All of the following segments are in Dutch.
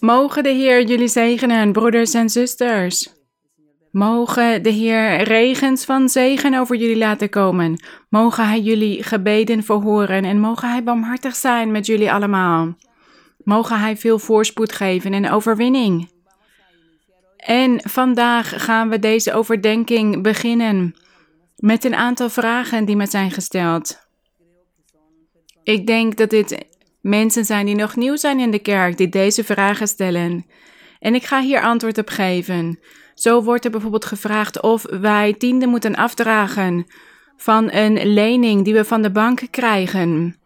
Mogen de Heer jullie zegenen, broeders en zusters. Mogen de Heer regens van zegen over jullie laten komen. Mogen Hij jullie gebeden verhoren en mogen Hij barmhartig zijn met jullie allemaal. Mogen Hij veel voorspoed geven en overwinning. En vandaag gaan we deze overdenking beginnen met een aantal vragen die me zijn gesteld. Ik denk dat dit mensen zijn die nog nieuw zijn in de kerk, die deze vragen stellen. En ik ga hier antwoord op geven. Zo wordt er bijvoorbeeld gevraagd of wij tiende moeten afdragen van een lening die we van de bank krijgen.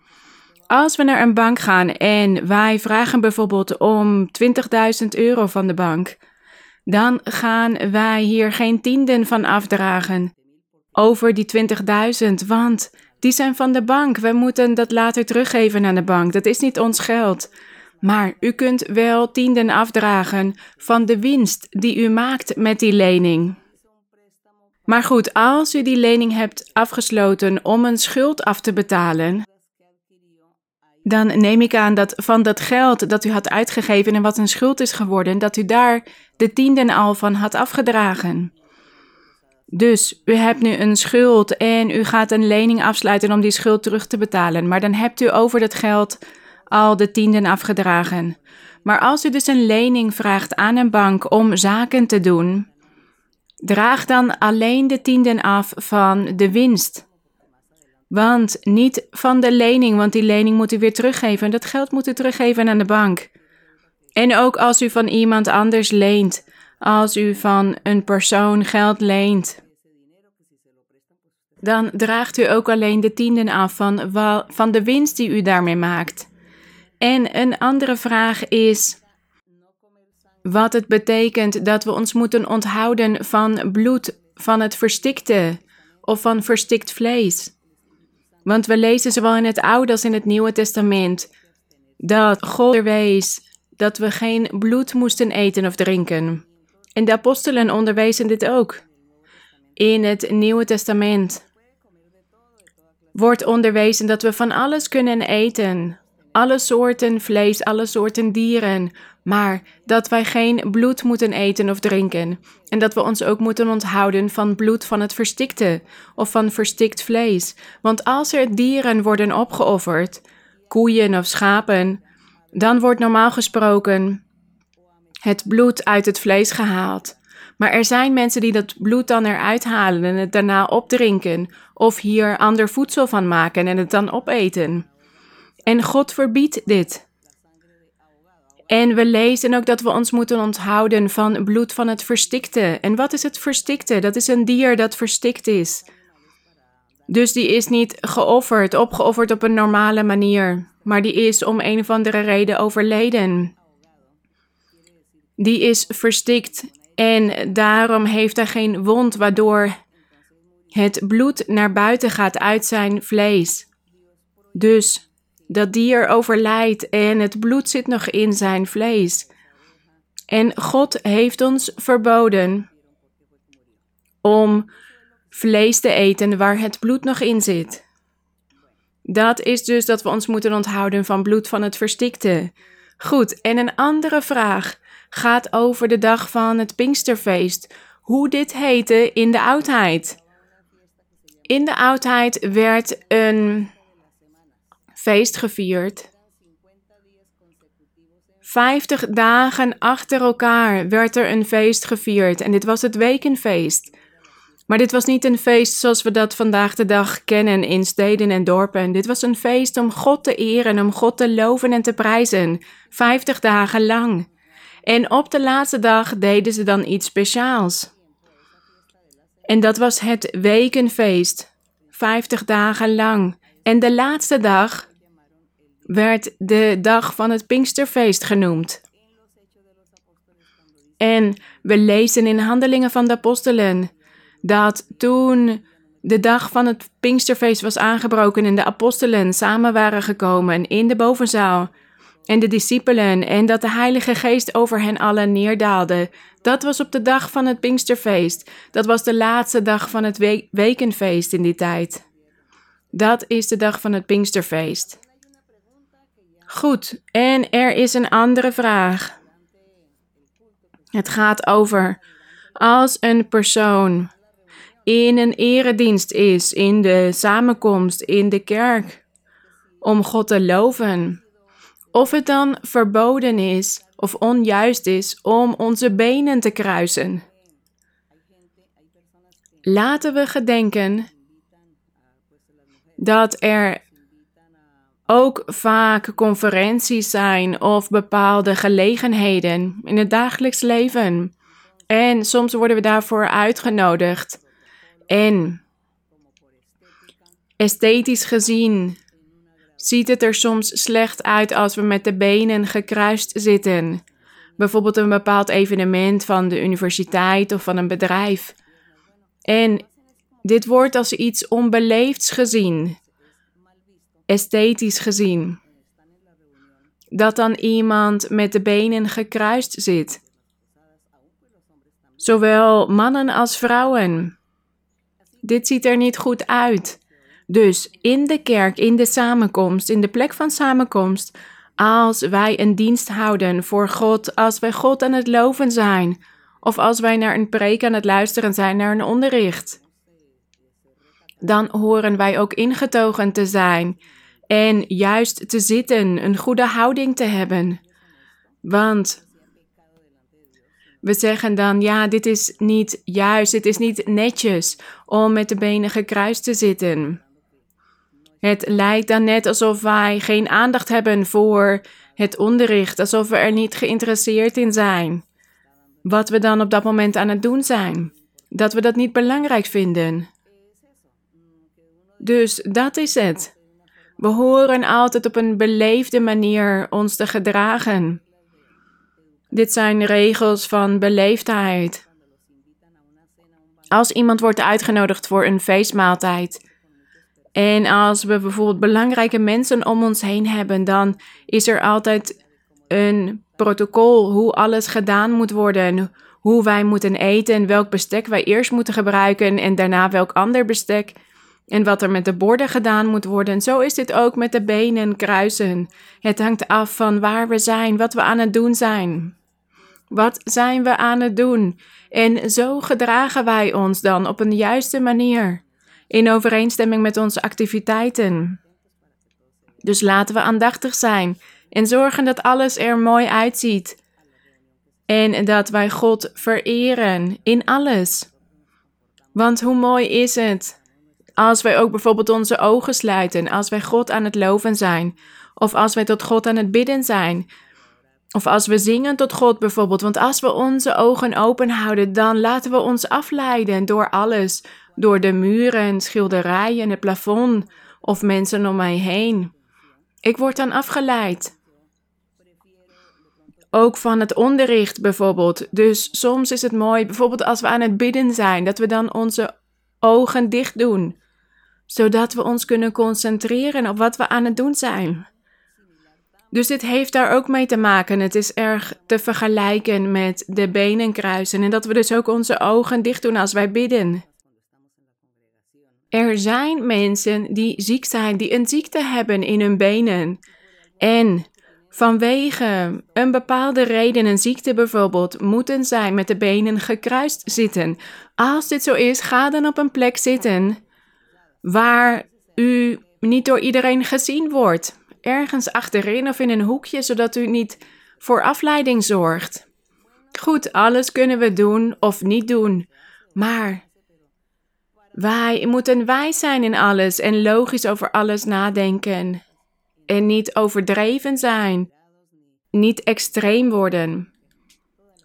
Als we naar een bank gaan en wij vragen bijvoorbeeld om 20.000 euro van de bank, dan gaan wij hier geen tienden van afdragen over die 20.000, want die zijn van de bank. We moeten dat later teruggeven aan de bank. Dat is niet ons geld. Maar u kunt wel tienden afdragen van de winst die u maakt met die lening. Maar goed, als u die lening hebt afgesloten om een schuld af te betalen, dan neem ik aan dat van dat geld dat u had uitgegeven en wat een schuld is geworden, dat u daar de tienden al van had afgedragen. Dus u hebt nu een schuld en u gaat een lening afsluiten om die schuld terug te betalen, maar dan hebt u over dat geld al de tienden afgedragen. Maar als u dus een lening vraagt aan een bank om zaken te doen, draag dan alleen de tienden af van de winst. Want niet van de lening, want die lening moet u weer teruggeven. Dat geld moet u teruggeven aan de bank. En ook als u van iemand anders leent, als u van een persoon geld leent, dan draagt u ook alleen de tienden af van, van de winst die u daarmee maakt. En een andere vraag is wat het betekent dat we ons moeten onthouden van bloed van het verstikte of van verstikt vlees. Want we lezen zowel in het Oude als in het Nieuwe Testament dat God er wees dat we geen bloed moesten eten of drinken. En de apostelen onderwezen dit ook. In het Nieuwe Testament wordt onderwezen dat we van alles kunnen eten. Alle soorten vlees, alle soorten dieren. Maar dat wij geen bloed moeten eten of drinken. En dat we ons ook moeten onthouden van bloed van het verstikte of van verstikt vlees. Want als er dieren worden opgeofferd, koeien of schapen, dan wordt normaal gesproken het bloed uit het vlees gehaald. Maar er zijn mensen die dat bloed dan eruit halen en het daarna opdrinken, of hier ander voedsel van maken en het dan opeten. En God verbiedt dit. En we lezen ook dat we ons moeten onthouden van bloed van het verstikte. En wat is het verstikte? Dat is een dier dat verstikt is. Dus die is niet geofferd, opgeofferd op een normale manier, maar die is om een of andere reden overleden. Die is verstikt en daarom heeft hij geen wond waardoor het bloed naar buiten gaat uit zijn vlees. Dus dat dier overlijdt en het bloed zit nog in zijn vlees. En God heeft ons verboden om vlees te eten waar het bloed nog in zit. Dat is dus dat we ons moeten onthouden van bloed van het verstikte. Goed, en een andere vraag gaat over de dag van het Pinksterfeest. Hoe dit heette in de oudheid. In de oudheid werd een feest gevierd. Vijftig dagen achter elkaar werd er een feest gevierd en dit was het wekenfeest. Maar dit was niet een feest zoals we dat vandaag de dag kennen in steden en dorpen. Dit was een feest om God te eren, om God te loven en te prijzen. Vijftig dagen lang. En op de laatste dag deden ze dan iets speciaals. En dat was het wekenfeest, vijftig dagen lang. En de laatste dag werd de dag van het Pinksterfeest genoemd. En we lezen in Handelingen van de Apostelen dat toen de dag van het Pinksterfeest was aangebroken en de apostelen samen waren gekomen in de bovenzaal, en de discipelen en dat de Heilige Geest over hen allen neerdaalde. Dat was op de dag van het Pinksterfeest. Dat was de laatste dag van het wekenfeest in die tijd. Dat is de dag van het Pinksterfeest. Goed, en er is een andere vraag. Het gaat over als een persoon in een eredienst is, in de samenkomst, in de kerk, om God te loven. Of het dan verboden is of onjuist is om onze benen te kruisen. Laten we gedenken dat er ook vaak conferenties zijn of bepaalde gelegenheden in het dagelijks leven. En soms worden we daarvoor uitgenodigd. En esthetisch gezien ziet het er soms slecht uit als we met de benen gekruist zitten. Bijvoorbeeld een bepaald evenement van de universiteit of van een bedrijf. En dit wordt als iets onbeleefds gezien, esthetisch gezien. Dat dan iemand met de benen gekruist zit. Zowel mannen als vrouwen. Dit ziet er niet goed uit. Dus in de kerk, in de samenkomst, in de plek van samenkomst, als wij een dienst houden voor God, als wij God aan het loven zijn, of als wij naar een preek aan het luisteren zijn, naar een onderricht, dan horen wij ook ingetogen te zijn en juist te zitten, een goede houding te hebben. Want we zeggen dan, ja, dit is niet juist, dit is niet netjes om met de benen gekruist te zitten. Het lijkt dan net alsof wij geen aandacht hebben voor het onderricht, alsof we er niet geïnteresseerd in zijn. Wat we dan op dat moment aan het doen zijn. Dat we dat niet belangrijk vinden. Dus dat is het. We horen altijd op een beleefde manier ons te gedragen. Dit zijn regels van beleefdheid. Als iemand wordt uitgenodigd voor een feestmaaltijd en als we bijvoorbeeld belangrijke mensen om ons heen hebben, dan is er altijd een protocol hoe alles gedaan moet worden, hoe wij moeten eten, welk bestek wij eerst moeten gebruiken en daarna welk ander bestek. En wat er met de borden gedaan moet worden. Zo is dit ook met de benen kruisen. Het hangt af van waar we zijn, wat we aan het doen zijn. Wat zijn we aan het doen? En zo gedragen wij ons dan op een juiste manier, in overeenstemming met onze activiteiten. Dus laten we aandachtig zijn en zorgen dat alles er mooi uitziet. En dat wij God vereren in alles. Want hoe mooi is het als wij ook bijvoorbeeld onze ogen sluiten, als wij God aan het loven zijn, of als wij tot God aan het bidden zijn, of als we zingen tot God bijvoorbeeld. Want als we onze ogen open houden, dan laten we ons afleiden door alles, door de muren, schilderijen, het plafond of mensen om mij heen. Ik word dan afgeleid. Ook van het onderricht bijvoorbeeld. Dus soms is het mooi, bijvoorbeeld als we aan het bidden zijn, dat we dan onze ogen dicht doen zodat we ons kunnen concentreren op wat we aan het doen zijn. Dus dit heeft daar ook mee te maken. Het is erg te vergelijken met de benen kruisen en dat we dus ook onze ogen dicht doen als wij bidden. Er zijn mensen die ziek zijn, die een ziekte hebben in hun benen. En vanwege een bepaalde reden, een ziekte bijvoorbeeld, moeten zij met de benen gekruist zitten. Als dit zo is, ga dan op een plek zitten waar u niet door iedereen gezien wordt. Ergens achterin of in een hoekje, zodat u niet voor afleiding zorgt. Goed, alles kunnen we doen of niet doen, maar wij moeten wijs zijn in alles en logisch over alles nadenken. En niet overdreven zijn, niet extreem worden.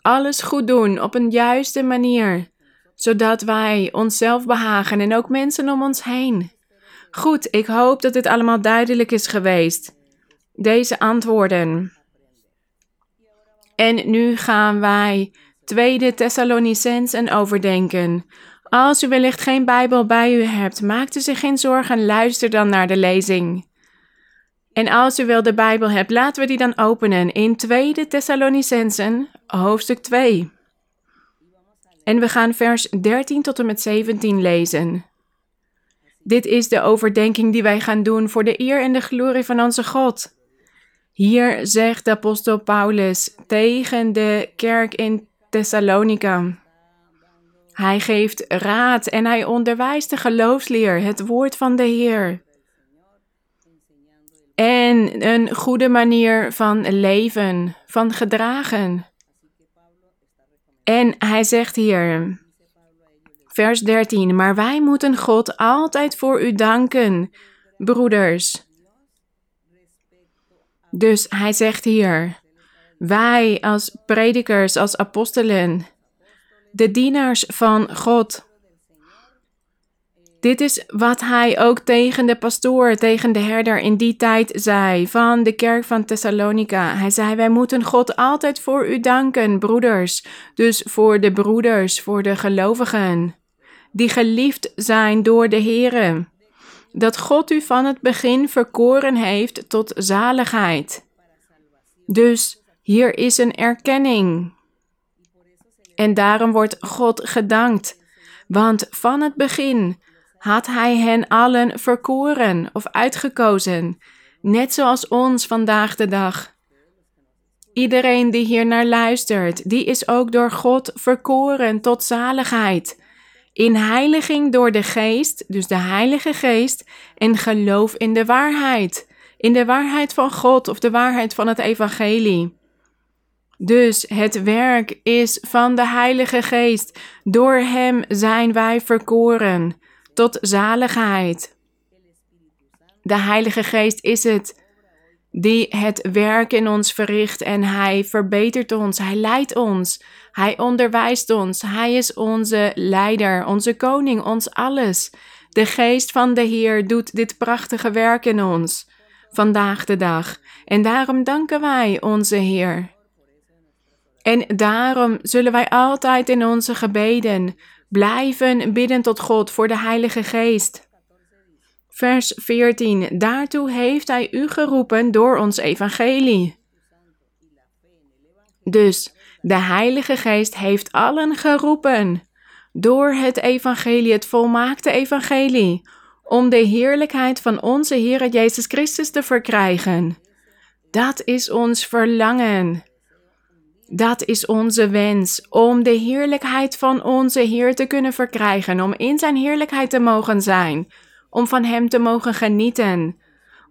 Alles goed doen op een juiste manier zodat wij onszelf behagen en ook mensen om ons heen. Goed, ik hoop dat dit allemaal duidelijk is geweest. Deze antwoorden. En nu gaan wij tweede Thessalonicensen overdenken. Als u wellicht geen Bijbel bij u hebt, maakt u zich geen zorgen, luister dan naar de lezing. En als u wel de Bijbel hebt, laten we die dan openen in 2 Thessalonicensen, hoofdstuk 2. En we gaan vers 13 tot en met 17 lezen. Dit is de overdenking die wij gaan doen voor de eer en de glorie van onze God. Hier zegt de apostel Paulus tegen de kerk in Thessalonica. Hij geeft raad en hij onderwijst de geloofsleer, het woord van de Heer. En een goede manier van leven, van gedragen. En hij zegt hier, vers 13, maar wij moeten God altijd voor u danken, broeders. Dus hij zegt hier, wij als predikers, als apostelen, de dienaars van God. Dit is wat hij ook tegen de pastoor, tegen de herder in die tijd zei van de kerk van Thessalonica. Hij zei: Wij moeten God altijd voor u danken, broeders. Dus voor de broeders, voor de gelovigen, die geliefd zijn door de Here. Dat God u van het begin verkoren heeft tot zaligheid. Dus hier is een erkenning. En daarom wordt God gedankt. Want van het begin had Hij hen allen verkoren of uitgekozen, net zoals ons vandaag de dag. Iedereen die hier naar luistert, die is ook door God verkoren tot zaligheid. In heiliging door de Geest, dus de Heilige Geest, en geloof in de waarheid. In de waarheid van God of de waarheid van het Evangelie. Dus het werk is van de Heilige Geest. Door Hem zijn wij verkoren tot zaligheid. De Heilige Geest is het die het werk in ons verricht en Hij verbetert ons, Hij leidt ons, Hij onderwijst ons, Hij is onze leider, onze koning, ons alles. De Geest van de Heer doet dit prachtige werk in ons vandaag de dag. En daarom danken wij onze Heer. En daarom zullen wij altijd in onze gebeden blijven bidden tot God voor de Heilige Geest. Vers 14. Daartoe heeft Hij u geroepen door ons evangelie. Dus de Heilige Geest heeft allen geroepen door het evangelie, het volmaakte evangelie, om de heerlijkheid van onze Heer Jezus Christus te verkrijgen. Dat is ons verlangen. Dat is onze wens, om de heerlijkheid van onze Heer te kunnen verkrijgen, om in Zijn heerlijkheid te mogen zijn, om van Hem te mogen genieten,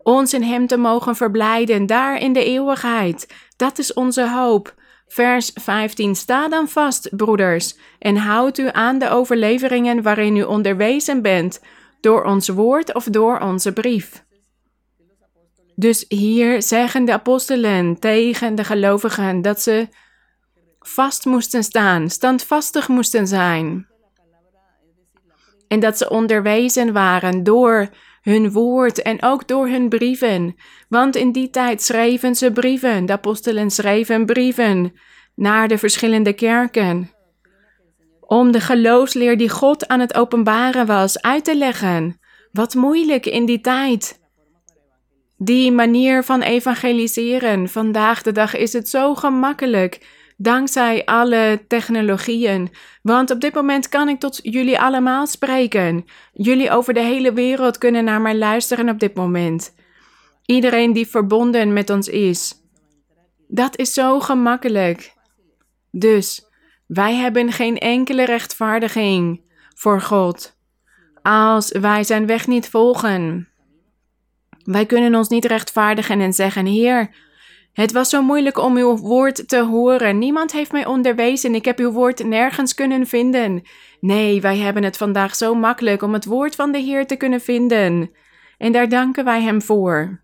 ons in Hem te mogen verblijden, daar in de eeuwigheid. Dat is onze hoop. Vers 15. Sta dan vast, broeders, en houd u aan de overleveringen waarin u onderwezen bent, door ons woord of door onze brief. Dus hier zeggen de apostelen tegen de gelovigen dat ze vast moesten staan, standvastig moesten zijn. En dat ze onderwezen waren door hun woord en ook door hun brieven. Want in die tijd schreven ze brieven, de apostelen schreven brieven naar de verschillende kerken. Om de geloofsleer die God aan het openbaren was uit te leggen. Wat moeilijk in die tijd. Die manier van evangeliseren. Vandaag de dag is het zo gemakkelijk dankzij alle technologieën. Want op dit moment kan ik tot jullie allemaal spreken. Jullie over de hele wereld kunnen naar mij luisteren op dit moment. Iedereen die verbonden met ons is. Dat is zo gemakkelijk. Dus wij hebben geen enkele rechtvaardiging voor God. Als wij zijn weg niet volgen. Wij kunnen ons niet rechtvaardigen en zeggen: Heer, het was zo moeilijk om uw woord te horen. Niemand heeft mij onderwezen. Ik heb uw woord nergens kunnen vinden. Nee, wij hebben het vandaag zo makkelijk om het woord van de Heer te kunnen vinden. En daar danken wij Hem voor.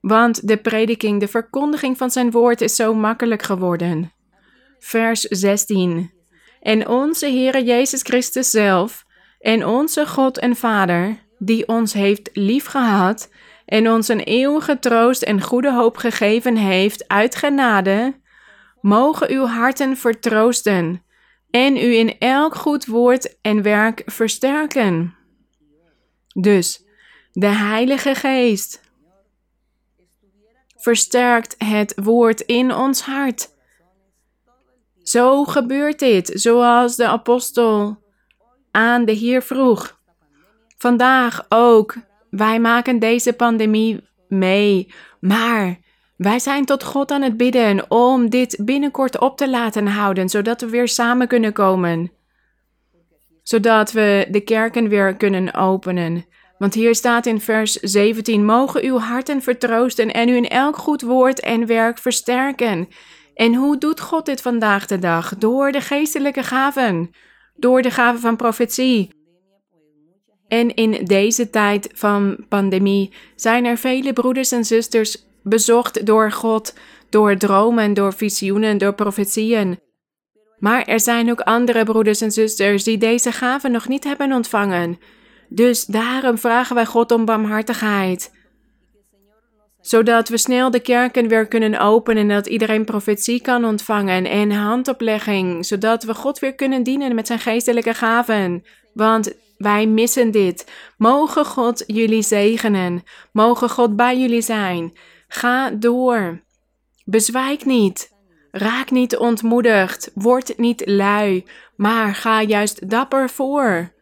Want de prediking, de verkondiging van zijn woord is zo makkelijk geworden. Vers 16. En onze Heere Jezus Christus zelf en onze God en Vader, die ons heeft liefgehad en ons een eeuwige troost en goede hoop gegeven heeft uit genade, mogen uw harten vertroosten en u in elk goed woord en werk versterken. Dus de Heilige Geest, versterkt het woord in ons hart. Zo gebeurt dit, zoals de apostel aan de Heer vroeg. Vandaag ook. Wij maken deze pandemie mee, maar wij zijn tot God aan het bidden om dit binnenkort op te laten houden, zodat we weer samen kunnen komen. Zodat we de kerken weer kunnen openen. Want hier staat in vers 17: Mogen uw harten vertroosten en u in elk goed woord en werk versterken. En hoe doet God dit vandaag de dag? Door de geestelijke gaven, door de gaven van profetie. En in deze tijd van pandemie zijn er vele broeders en zusters bezocht door God, door dromen, door visioenen, door profetieën. Maar er zijn ook andere broeders en zusters die deze gaven nog niet hebben ontvangen. Dus daarom vragen wij God om barmhartigheid. Zodat we snel de kerken weer kunnen openen en dat iedereen profetie kan ontvangen en handoplegging. Zodat we God weer kunnen dienen met zijn geestelijke gaven. Want wij missen dit. Mogen God jullie zegenen. Mogen God bij jullie zijn. Ga door. Bezwijk niet. Raak niet ontmoedigd. Word niet lui. Maar ga juist dapper voor.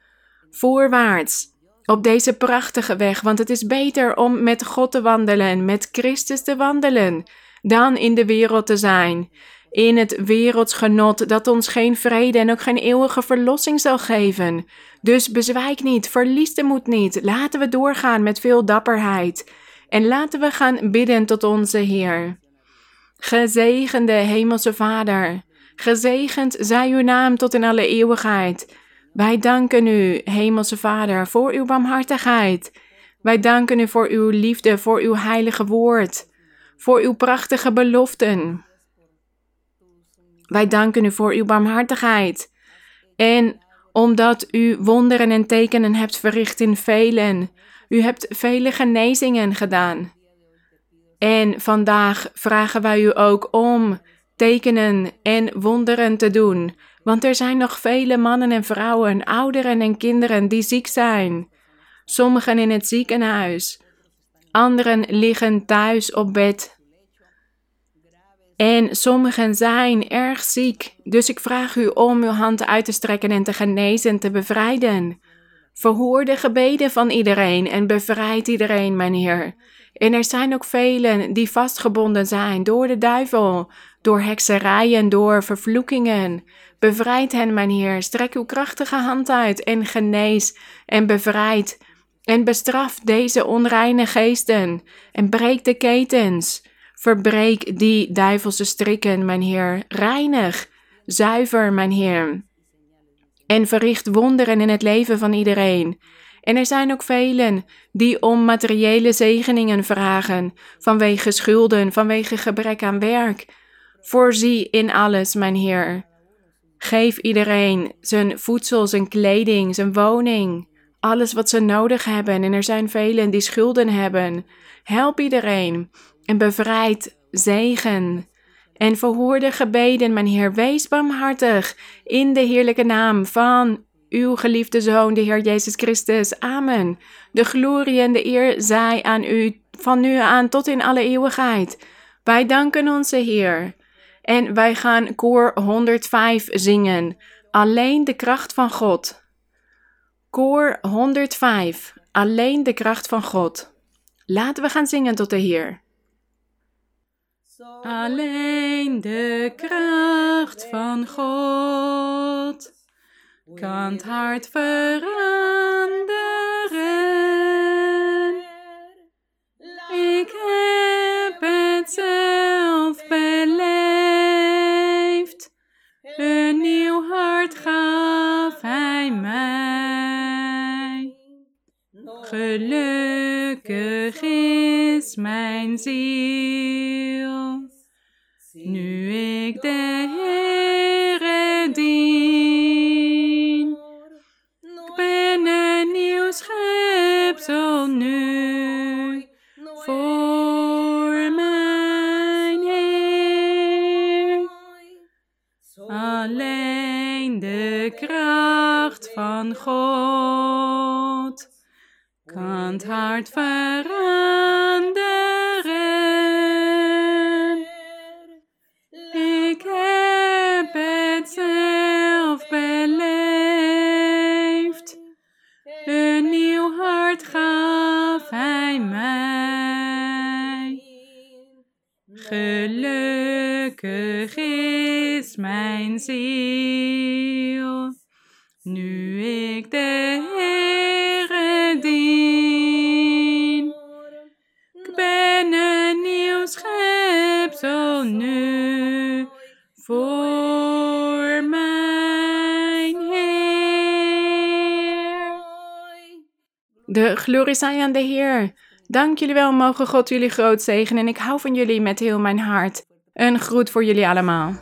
Voorwaarts. Op deze prachtige weg, want het is beter om met God te wandelen, met Christus te wandelen, dan in de wereld te zijn. In het wereldsgenot dat ons geen vrede en ook geen eeuwige verlossing zal geven. Dus bezwijk niet, verlies de moed niet. Laten we doorgaan met veel dapperheid. En laten we gaan bidden tot onze Heer. Gezegende Hemelse Vader, gezegend zij uw naam tot in alle eeuwigheid. Wij danken u, Hemelse Vader, voor uw barmhartigheid. Wij danken u voor uw liefde, voor uw heilige woord, voor uw prachtige beloften. Wij danken u voor uw barmhartigheid. En omdat u wonderen en tekenen hebt verricht in velen. U hebt vele genezingen gedaan. En vandaag vragen wij u ook om tekenen en wonderen te doen. Want er zijn nog vele mannen en vrouwen, ouderen en kinderen die ziek zijn. Sommigen in het ziekenhuis, anderen liggen thuis op bed. En sommigen zijn erg ziek, dus ik vraag u om uw hand uit te strekken en te genezen en te bevrijden. Verhoor de gebeden van iedereen en bevrijd iedereen, mijn Heer. En er zijn ook velen die vastgebonden zijn door de duivel, door hekserijen, door vervloekingen. Bevrijd hen, mijn Heer. Strek uw krachtige hand uit en genees en bevrijd. En bestraf deze onreine geesten en breek de ketens. Verbreek die duivelse strikken, mijn Heer. Reinig, zuiver, mijn Heer. En verricht wonderen in het leven van iedereen. En er zijn ook velen die om materiële zegeningen vragen, vanwege schulden, vanwege gebrek aan werk. Voorzie in alles, mijn Heer. Geef iedereen zijn voedsel, zijn kleding, zijn woning, alles wat ze nodig hebben. En er zijn velen die schulden hebben. Help iedereen en bevrijd zegen. En verhoor de gebeden, mijn Heer, wees barmhartig in de heerlijke naam van uw geliefde Zoon, de Heer Jezus Christus. Amen. De glorie en de eer zij aan u, van nu aan tot in alle eeuwigheid. Wij danken onze Heer. En wij gaan koor 105 zingen. Alleen de kracht van God. Koor 105. Alleen de kracht van God. Laten we gaan zingen tot de Heer. Alleen de kracht van God kan het hart veranderen. Ik heb het zelf beleefd. Een nieuw hart gaf hij mij. Gelukkig is mijn ziel. De Heere dien. Ik ben een nieuw schepsel nu. Voor mijn Heer. Alleen de kracht van God kan het hart Is mijn ziel, nu ik de Heere dien. Ik ben een nieuw schepsel nu voor mijn Heer. De glorie zij aan de Heer. Dank jullie wel, mogen God jullie groot zegenen en ik hou van jullie met heel mijn hart. Een groet voor jullie allemaal.